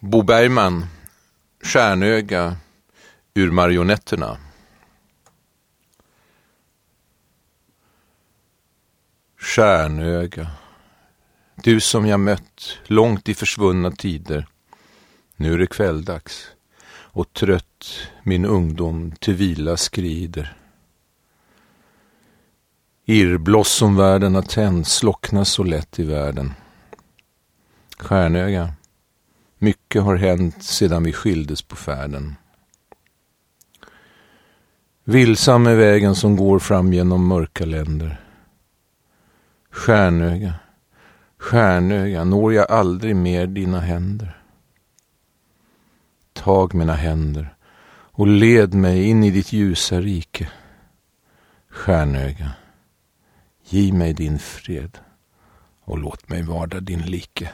Bo Bergman, Stjärnöga ur Marionetterna. Stjärnöga, du som jag mött långt i försvunna tider. Nu är det kvälldags och trött min ungdom till vila skrider. Irrbloss som världen har tänt slocknar så lätt i världen. Stjärnöga, mycket har hänt sedan vi skildes på färden. Vilsam är vägen som går fram genom mörka länder. Stjärnöga, stjärnöga, når jag aldrig mer dina händer. Tag mina händer och led mig in i ditt ljusa rike. Stjärnöga, giv mig din fred och låt mig varda din like.